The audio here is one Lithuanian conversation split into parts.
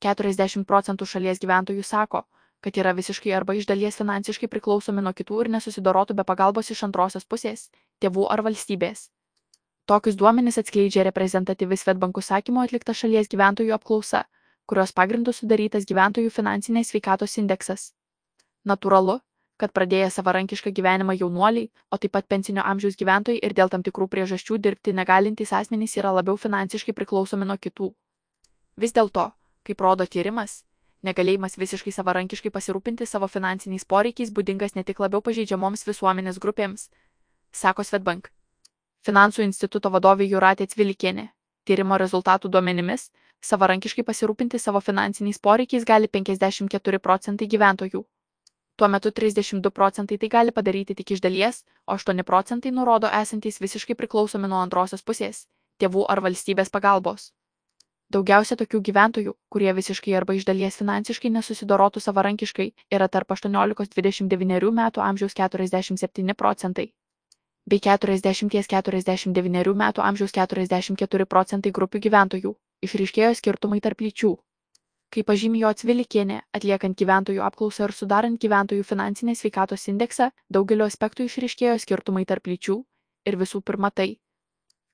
40 procentų šalies gyventojų sako, kad yra visiškai arba iš dalies finansiškai priklausomi nuo kitų ir nesusidorotų be pagalbos iš antrosios pusės - tėvų ar valstybės. Tokius duomenis atskleidžia reprezentatyvi Svetbank užsakymo atlikta šalies gyventojų apklausa, kurios pagrindų sudarytas gyventojų finansinės sveikatos indeksas. Natūralu, kad pradėję savarankišką gyvenimą jaunuoliai, o taip pat pensinio amžiaus gyventojai ir dėl tam tikrų priežasčių dirbti negalintys asmenys yra labiau finansiškai priklausomi nuo kitų. Vis dėlto, kaip rodo tyrimas, negalėjimas visiškai savarankiškai pasirūpinti savo finansiniais poreikiais būdingas ne tik labiau pažeidžiamoms visuomenės grupėms, sako Svetbank. Finansų instituto vadovė Juratė Cvilikienė. Tyrimo rezultatų duomenimis, savarankiškai pasirūpinti savo finansiniais poreikiais gali 54 procentai gyventojų. Tuo metu 32 procentai tai gali padaryti tik iš dalies, o 8 procentai nurodo esantys visiškai priklausomi nuo antrosios pusės - tėvų ar valstybės pagalbos. Daugiausia tokių gyventojų, kurie visiškai arba iš dalies finansiškai nesusidorotų savarankiškai, yra tarp 18-29 metų amžiaus 47 procentai. Bei 40-49 metų amžiaus 44 procentai grupių gyventojų išryškėjo skirtumai tarp lyčių. Kaip pažymėjo Atsvilikienė, atliekant gyventojų apklausą ir sudarant gyventojų finansinės sveikatos indeksą, daugelio aspektų išryškėjo skirtumai tarp lyčių ir visų pirma tai,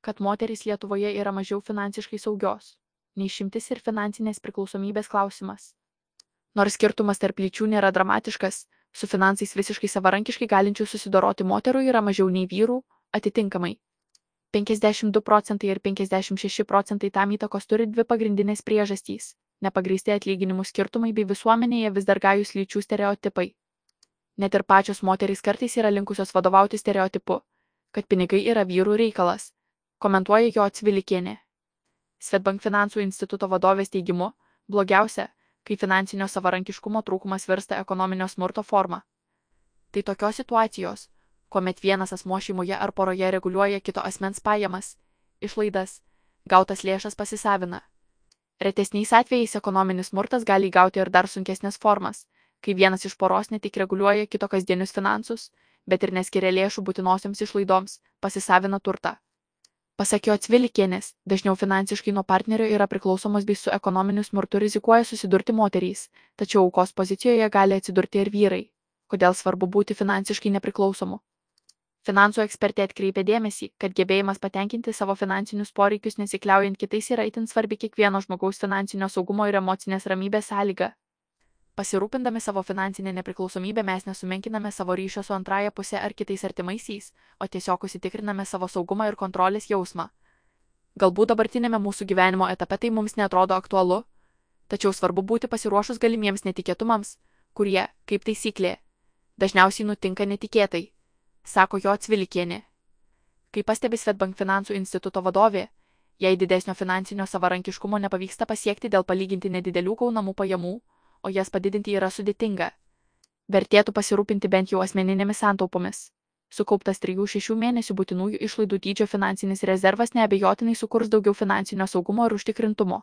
kad moterys Lietuvoje yra mažiau finansiškai saugios neišimtis ir finansinės priklausomybės klausimas. Nors skirtumas tarp lyčių nėra dramatiškas, su finansais visiškai savarankiškai galinčių susidoroti moterų yra mažiau nei vyrų, atitinkamai. 52 procentai ir 56 procentai tam įtakos turi dvi pagrindinės priežastys - nepagrysti atlyginimų skirtumai bei visuomenėje vis dar gajus lyčių stereotipai. Net ir pačios moterys kartais yra linkusios vadovauti stereotipu, kad pinigai yra vyrų reikalas, komentuoja jo atsvilikienė. Svetbank finansų instituto vadovės teigimu, blogiausia, kai finansinio savarankiškumo trūkumas virsta ekonominio smurto forma. Tai tokios situacijos, kuomet vienas asmo šeimoje ar poroje reguliuoja kito asmens pajamas, išlaidas, gautas lėšas pasisavina. Retesniais atvejais ekonominis smurtas gali įgauti ir dar sunkesnės formas, kai vienas iš poros ne tik reguliuoja kito kasdienius finansus, bet ir neskiria lėšų būtinosioms išlaidoms, pasisavina turtą. Pasak jo Cvilikienės, dažniau finansiškai nuo partnerio yra priklausomos bei su ekonominiu smurtu rizikuoja susidurti moterys, tačiau aukos pozicijoje gali atsidurti ir vyrai. Kodėl svarbu būti finansiškai nepriklausomu? Finansų ekspertė atkreipė dėmesį, kad gebėjimas patenkinti savo finansinius poreikius nesikliaujant kitais yra itin svarbi kiekvieno žmogaus finansinio saugumo ir emocinės ramybės sąlyga. Pasirūpindami savo finansinę nepriklausomybę mes nesumenkiname savo ryšio su antraja pusė ar kitais artimaisiais, o tiesiog užsitikriname savo saugumą ir kontrolės jausmą. Galbūt dabartinėme mūsų gyvenimo etape tai mums netrodo aktualu, tačiau svarbu būti pasiruošus galimiems netikėtumams, kurie, kaip taisyklė, dažniausiai nutinka netikėtai, sako jo atsvilikienė. Kaip pastebi Svetbank finansų instituto vadovė, jei didesnio finansinio savarankiškumo nepavyksta pasiekti dėl palyginti nedidelių gaunamų pajamų, o jas padidinti yra sudėtinga. Vertėtų pasirūpinti bent jau asmeninėmis santaupomis. Sukauptas 3-6 mėnesių būtinųjų išlaidų dydžio finansinis rezervas neabejotinai sukurs daugiau finansinio saugumo ir užtikrintumo.